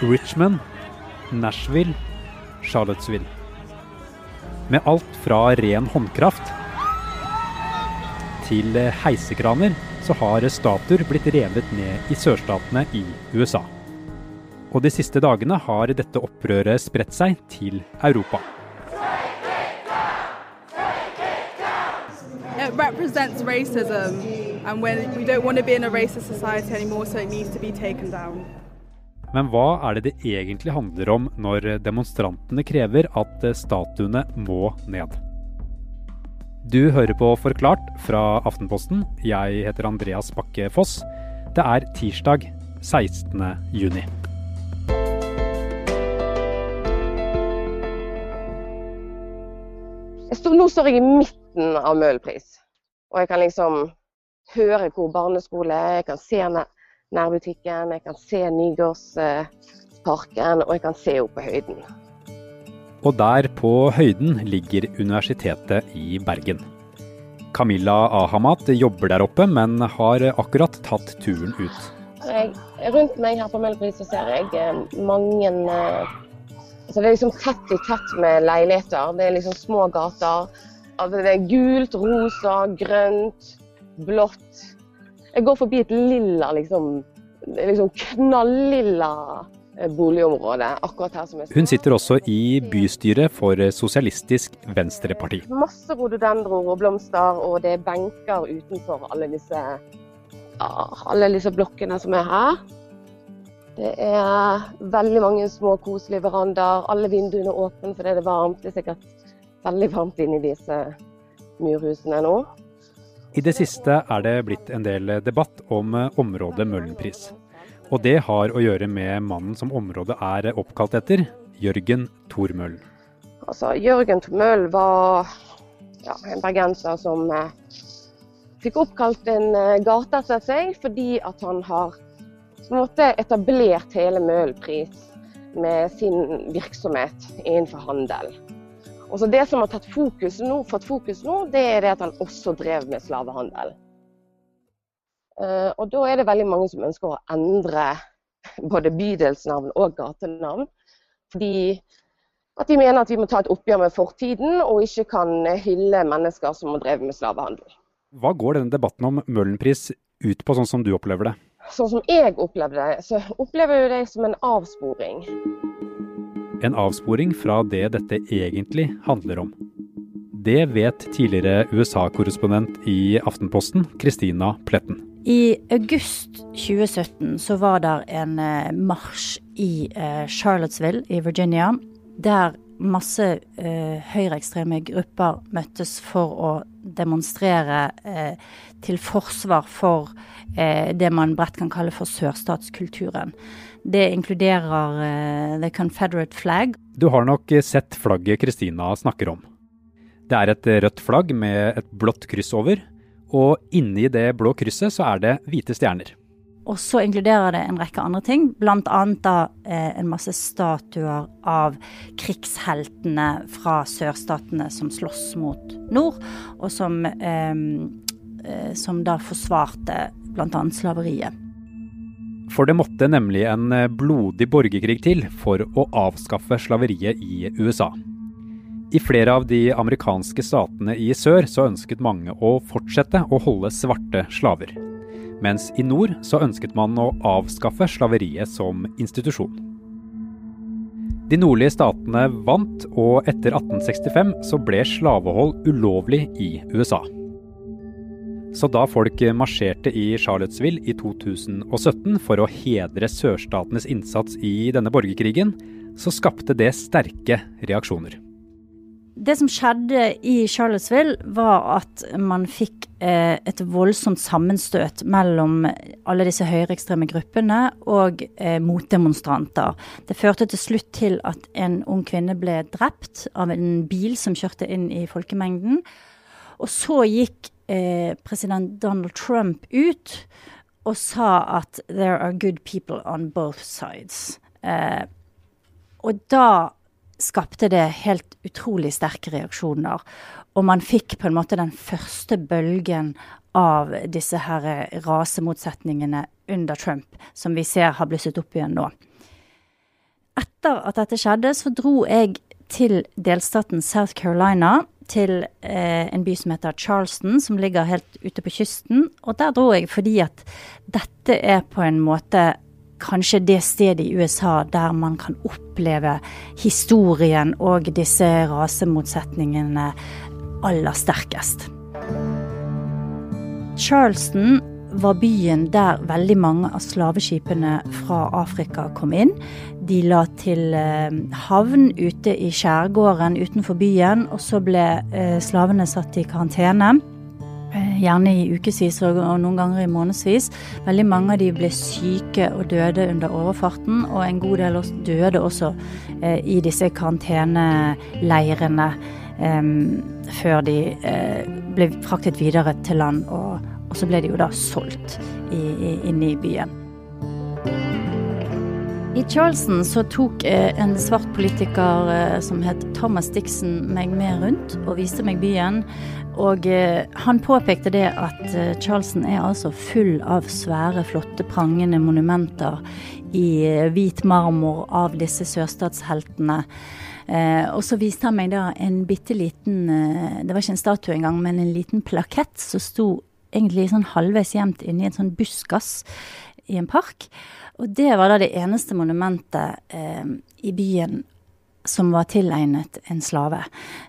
Richmond, Nashville, Charlottesville. Med alt fra ren håndkraft til heisekraner så har statuer blitt revet ned i sørstatene i USA. Og de siste dagene har dette opprøret spredt seg til Europa. It represents racism, and when we don't want to be in a racist society anymore, so it needs to be taken down. Men hva er det det egentlig handler om når demonstrantene krever at statuene må ned? Du hører på Forklart fra Aftenposten. Jeg heter Andreas Bakke Foss. Det er tirsdag 16. juni. Står, nå står jeg i midten av Møhlenpris, og jeg kan liksom høre hvor barneskole er, jeg kan se nærbutikken, jeg kan se Nygårdsparken, og jeg kan se opp på høyden. Og der på høyden ligger Universitetet i Bergen. Camilla Ahamat jobber der oppe, men har akkurat tatt turen ut. Jeg, rundt meg her på Møhlenpris ser jeg eh, mange eh, altså Det er liksom tett i tett med leiligheter. Det er liksom små gater. Altså det er gult, rosa, grønt, blått. Jeg går forbi et lilla, liksom, liksom knallilla Eh, boligområde. akkurat her som jeg Hun sitter også i bystyret for Sosialistisk Venstreparti. Masse rododendroer og blomster, og det er benker utenfor alle disse, alle disse blokkene som er her. Det er veldig mange små, koselige verandaer. Alle vinduene er åpne fordi det er varmt. Det er sikkert veldig varmt inni disse murhusene nå. I det siste er det blitt en del debatt om området Møhlenpris. Og det har å gjøre med mannen som området er oppkalt etter, Jørgen Tormøll. Altså, Jørgen Tormøll var ja, en bergenser som eh, fikk oppkalt en eh, gate etter seg fordi at han har måte, etablert hele Møhlenpris med sin virksomhet innenfor handel. Og så Det som har fokus nå, fått fokus nå, det er det at han også drev med slavehandel. Eh, og da er det veldig mange som ønsker å endre både bydelsnavn og gatenavn. Fordi at de mener at vi må ta et oppgjør med fortiden, og ikke kan hylle mennesker som har drevet med slavehandel. Hva går denne debatten om Møhlenpris ut på, sånn som du opplever det? Sånn som jeg opplever det, så opplever jeg det som en avsporing. En avsporing fra det dette egentlig handler om. Det vet tidligere USA-korrespondent i Aftenposten, Christina Pletten. I august 2017 så var det en eh, marsj i eh, Charlottesville i Virginia, der masse eh, høyreekstreme grupper møttes for å demonstrere til forsvar for det man bredt kan kalle for sørstatskulturen. Det inkluderer uh, the Confederate flag. Du har nok sett flagget Kristina snakker om. Det er et rødt flagg med et blått kryss over. Og inni det blå krysset så er det hvite stjerner. Og så inkluderer det en rekke andre ting, bl.a. eh, en masse statuer av krigsheltene fra sørstatene som slåss mot nord, og som, eh, eh, som da forsvarte bl.a. slaveriet. For det måtte nemlig en blodig borgerkrig til for å avskaffe slaveriet i USA. I flere av de amerikanske statene i sør så ønsket mange å fortsette å holde svarte slaver. Mens i nord så ønsket man å avskaffe slaveriet som institusjon. De nordlige statene vant, og etter 1865 så ble slavehold ulovlig i USA. Så da folk marsjerte i Charlottesville i 2017 for å hedre sørstatenes innsats i denne borgerkrigen, så skapte det sterke reaksjoner. Det som skjedde i Charlottesville, var at man fikk eh, et voldsomt sammenstøt mellom alle disse høyreekstreme gruppene og eh, motdemonstranter. Det førte til slutt til at en ung kvinne ble drept av en bil som kjørte inn i folkemengden. Og så gikk eh, president Donald Trump ut og sa at 'there are good people on both sides'. Eh, og da skapte det helt utrolig sterke reaksjoner. Og man fikk på en måte den første bølgen av disse her rasemotsetningene under Trump, som vi ser har blusset opp igjen nå. Etter at dette skjedde, så dro jeg til delstaten South Carolina, til eh, en by som heter Charleston, som ligger helt ute på kysten. Og der dro jeg fordi at dette er på en måte kanskje det stedet i USA der man kan oppleve historien og disse rasemotsetningene aller sterkest. Charleston var byen der veldig mange av slaveskipene fra Afrika kom inn. De la til eh, havn ute i skjærgården utenfor byen, og så ble eh, slavene satt i karantene. Eh, gjerne i ukevis og noen ganger i månedsvis. Veldig mange av de ble syke og døde under overfarten, og en god del døde også i disse karanteneleirene før de ble fraktet videre til land. og og så ble de jo da solgt inne i byen. I Charleston så tok eh, en svart politiker eh, som het Thomas Dixon meg med rundt og viste meg byen. Og eh, han påpekte det at Charleston er altså full av svære, flotte, prangende monumenter i hvit marmor av disse sørstatsheltene. Og så viste han meg da en bitte liten Det var ikke en statue engang, men en liten plakett som sto egentlig sånn halvveis gjemt inni en sånn buskas i en park. Og det var da det eneste monumentet eh, i byen som var tilegnet en slave,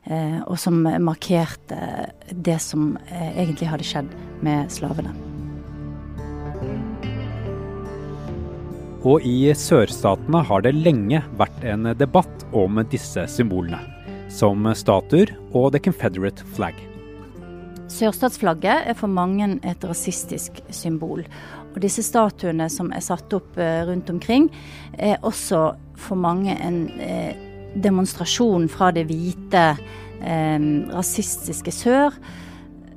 eh, og som markerte det som eh, egentlig hadde skjedd med slavene. Og i sørstatene har det lenge vært en debatt om disse symbolene, som statuer og the Confederate flag. Sørstatsflagget er for mange et rasistisk symbol. Og disse statuene som er satt opp eh, rundt omkring, er også for mange en eh, demonstrasjon fra det hvite, eh, rasistiske sør,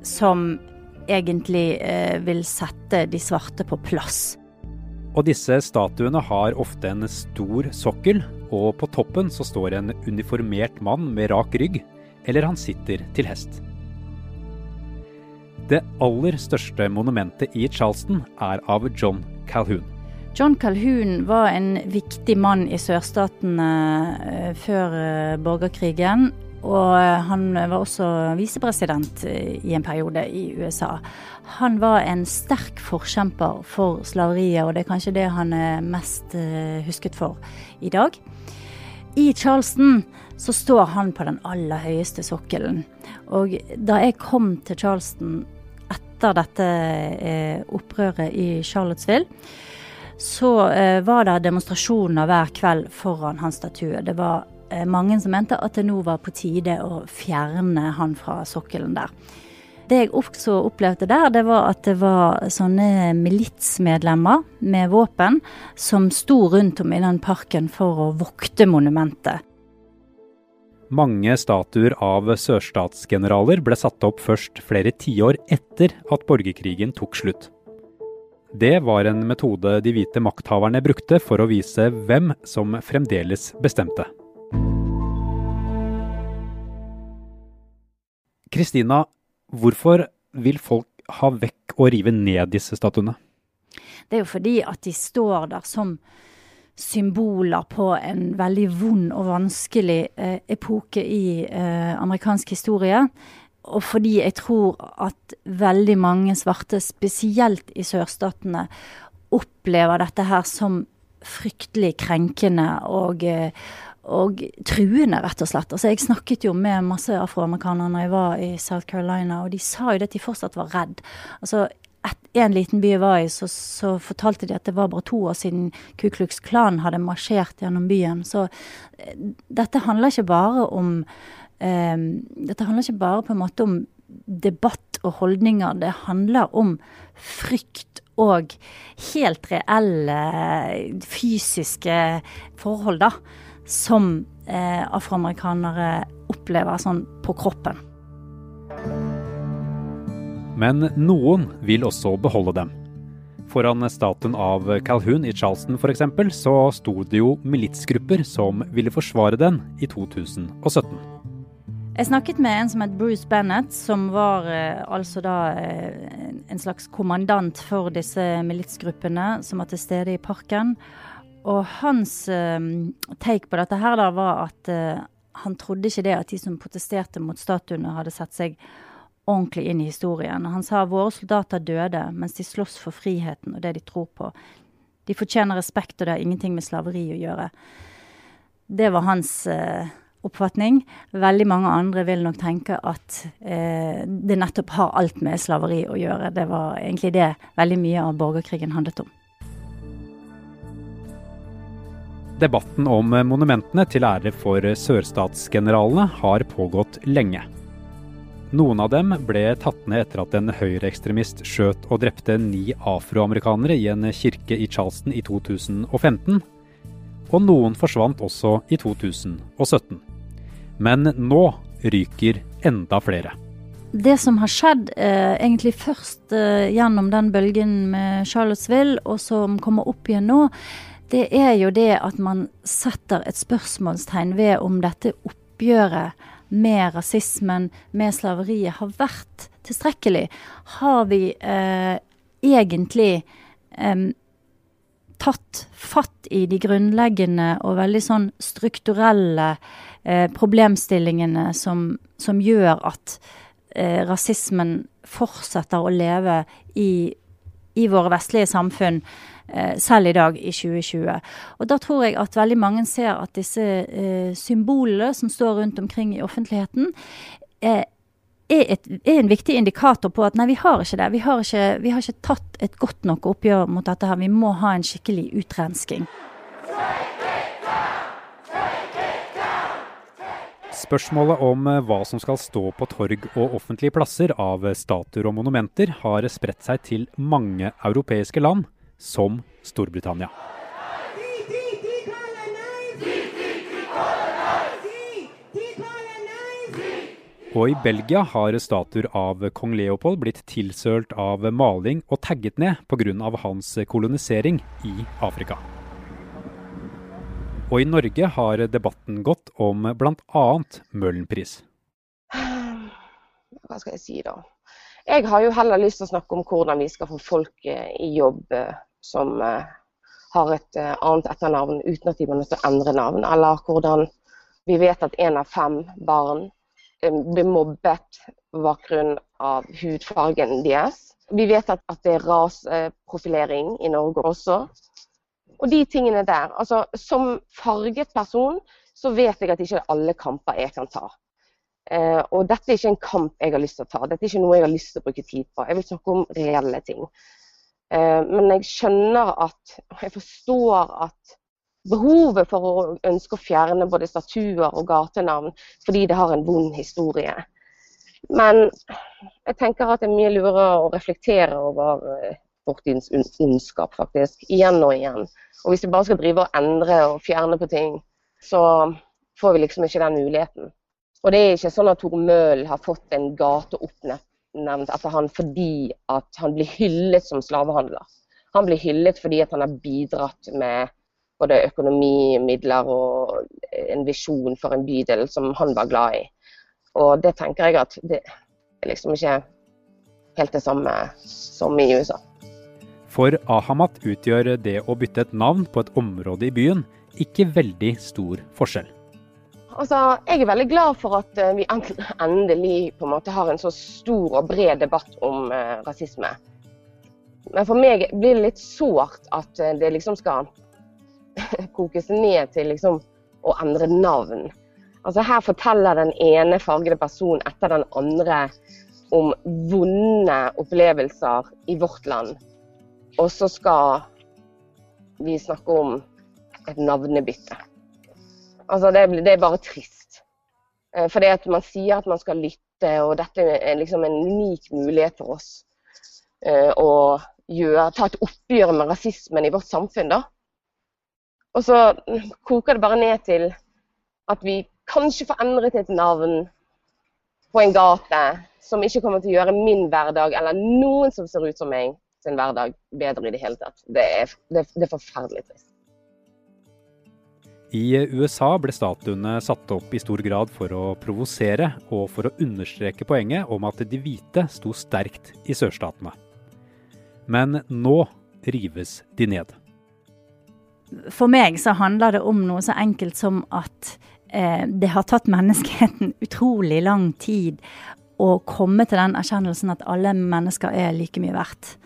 som egentlig vil sette de svarte på plass. Og disse statuene har ofte en stor sokkel, og på toppen så står en uniformert mann med rak rygg, eller han sitter til hest. Det aller største monumentet i Charleston er av John Calhoun. John Calhoun var en viktig mann i sørstatene eh, før eh, borgerkrigen. Og eh, han var også visepresident i en periode i USA. Han var en sterk forkjemper for slaveriet, og det er kanskje det han er mest husket for i dag. I Charleston så står han på den aller høyeste sokkelen. Og da jeg kom til Charleston etter dette eh, opprøret i Charlottesville, så eh, var det demonstrasjoner hver kveld foran hans statue. Det var eh, mange som mente at det nå var på tide å fjerne han fra sokkelen der. Det jeg også opplevde der, det var at det var sånne militsmedlemmer med våpen som sto rundt om i den parken for å vokte monumentet. Mange statuer av sørstatsgeneraler ble satt opp først flere tiår etter at borgerkrigen tok slutt. Det var en metode de hvite makthaverne brukte for å vise hvem som fremdeles bestemte. Kristina, hvorfor vil folk ha vekk og rive ned disse statuene? Det er jo fordi at de står der som symboler på en veldig vond og vanskelig eh, epoke i eh, amerikansk historie. Og fordi jeg tror at veldig mange svarte, spesielt i sørstatene, opplever dette her som fryktelig krenkende og, eh, og truende, rett og slett. Altså, jeg snakket jo med masse afroamerikanere når jeg var i South Carolina, og de sa jo det at de fortsatt var redd. Altså, et, en liten by var i, så, så, fortalte de at det var bare to år siden Ku Klux Klan hadde marsjert gjennom byen. Så eh, dette handler ikke bare om um, Dette handler ikke bare på en måte om debatt og holdninger. Det handler om frykt og helt reelle fysiske forhold, da. Som eh, afroamerikanere opplever sånn på kroppen. Men noen vil også beholde dem. Foran statuen av Calhoun i Charleston f.eks. så sto det jo militsgrupper som ville forsvare den i 2017. Jeg snakket med en som het Bruce Bennett, som var eh, altså da eh, en slags kommandant for disse militsgruppene som var til stede i parken. Og hans eh, take på dette her da var at eh, han trodde ikke det at de som protesterte mot statuene, hadde sett seg ordentlig inn i historien. Han sa våre soldater døde mens de slåss for friheten og det de tror på. De fortjener respekt, og det har ingenting med slaveri å gjøre. Det var hans eh, oppfatning. Veldig mange andre vil nok tenke at eh, det nettopp har alt med slaveri å gjøre. Det var egentlig det veldig mye av borgerkrigen handlet om. Debatten om monumentene til ære for sørstatsgeneralene har pågått lenge. Noen av dem ble tatt ned etter at en høyreekstremist skjøt og drepte ni afroamerikanere i en kirke i Charleston i 2015. Og noen forsvant også i 2017. Men nå ryker enda flere. Det som har skjedd eh, egentlig først eh, gjennom den bølgen med Charlottesville, og som kommer opp igjen nå, det er jo det at man setter et spørsmålstegn ved om dette oppgjøret med rasismen, med slaveriet, har vært tilstrekkelig. Har vi eh, egentlig eh, tatt fatt i de grunnleggende og veldig sånn strukturelle eh, problemstillingene som, som, gjør at eh, rasismen fortsetter å leve i, i våre vestlige samfunn, selv i dag, i 2020. Og da tror jeg at veldig mange ser at disse eh, symbolene som står rundt omkring i offentligheten, er er, et, er, en viktig indikator på at nei, vi har ikke det. Vi har ikke, vi har ikke tatt et godt nok oppgjør mot dette her. Vi må ha en skikkelig utrensking. Spørsmålet om eh, hva som skal stå på torg og offentlige plasser av statuer og monumenter, har spredt seg til mange europeiske land, som Storbritannia. Og i Belgia har statuer av kong Leopold blitt tilsølt av maling og tagget ned pga. hans kolonisering i Afrika. Og i Norge har debatten gått om bl.a. Møhlenpris. Hva skal jeg si, da? Jeg har jo heller lyst til å snakke om hvordan vi skal få folk eh, i jobb eh, som eh, har et annet etternavn uten at de må nødt å endre navn. Eller hvordan vi vet at én av fem barn blir mobbet på bakgrunn av hudfargen deres. Vi vet at, at det er raseprofilering i Norge også. Og de tingene der. Altså, som farget person så vet jeg at ikke alle kamper jeg kan ta. Eh, og dette er ikke en kamp jeg har lyst til å ta. Dette er ikke noe jeg har lyst til å bruke tid på. Jeg vil snakke om reelle ting. Eh, men jeg skjønner at Jeg forstår at behovet for å ønske å fjerne både statuer og gatenavn fordi det har en vond historie. Men jeg tenker at det er mye lurere å reflektere over eh, fortidens ondskap, faktisk. Igjen og igjen. Og hvis vi bare skal drive og endre og fjerne på ting, så får vi liksom ikke den muligheten. Og det er ikke sånn at Tor Møhl har fått en gate oppnevnt etter han fordi at han blir hyllet som slavehandler. Han blir hyllet fordi han har bidratt med både økonomi, midler og en visjon for en bydel som han var glad i. Og det tenker jeg at det er liksom ikke helt det samme som i USA. For Ahamat utgjør det å bytte et navn på et område i byen ikke veldig stor forskjell. Altså, jeg er veldig glad for at eh, vi endelig på en måte har en så stor og bred debatt om uh, rasisme. Men for meg blir det litt sårt at eh, det liksom skal kokes ned til liksom å endre navn. Altså Her forteller den ene fargede personen etter den andre om vonde opplevelser i vårt land. Og så skal vi snakke om et navnebytte. Altså det, det er bare trist. Eh, for at man sier at man skal lytte, og dette er liksom en unik mulighet for oss eh, å gjøre, ta et oppgjør med rasismen i vårt samfunn. da. Og så koker det bare ned til at vi kanskje får endret et navn på en gate som ikke kommer til å gjøre min hverdag eller noen som ser ut som meg, sin hverdag bedre i det hele tatt. Det er, det, det er forferdelig trist. I USA ble statuene satt opp i stor grad for å provosere og for å understreke poenget om at de hvite sto sterkt i sørstatene. Men nå rives de ned. For meg så handler det om noe så enkelt som at eh, det har tatt menneskeheten utrolig lang tid å komme til den erkjennelsen at alle mennesker er like mye verdt.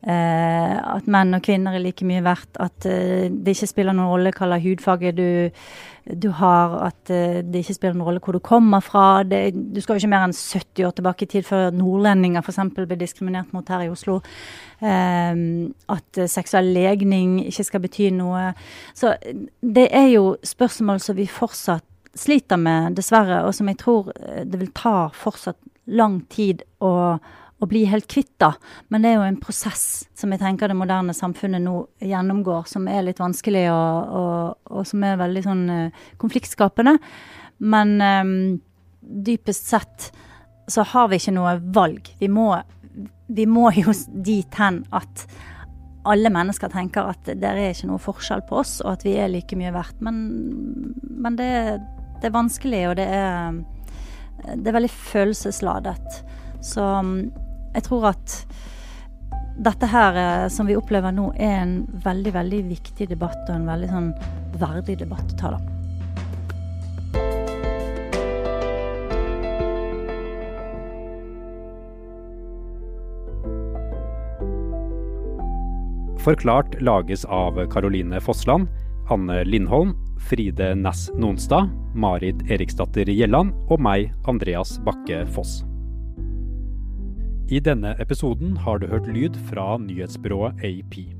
Eh, at menn og kvinner er like mye verdt. At eh, det ikke spiller noen rolle hva slags hudfarge du, du, har. At eh, det ikke spiller noen rolle hvor du kommer fra. Det, du skal jo ikke mer enn 70 år tilbake i tid før nordlendinger f.eks. ble diskriminert mot her i Oslo. Eh, at seksuell legning ikke skal bety noe. Så det er jo spørsmål som vi fortsatt sliter med, dessverre, og som jeg tror det vil ta fortsatt lang tid å å bli helt kvitt, da. Men det er jo en prosess som jeg tenker det moderne samfunnet nå gjennomgår, som er litt vanskelig og, og, og som er veldig sånn uh, konfliktskapende. Men um, dypest sett så har vi ikke noe valg. Vi må, vi må jo dit hen at alle mennesker tenker at det er ikke noe forskjell på oss, og at vi er like mye verdt. Men, men det, det, er vanskelig, og det er, det er veldig følelsesladet. Så jeg tror at dette her eh, som vi opplever nå, er en veldig, veldig viktig debatt, og en veldig sånn verdig debatt å ta, da. Forklart lages av Caroline Fossland, Anne Lindholm, Fride Næss Nonstad, Marit Eriksdatter Gjelland og meg, Andreas Bakke Foss. I denne episoden har du hørt lyd fra nyhetsbyrået AP.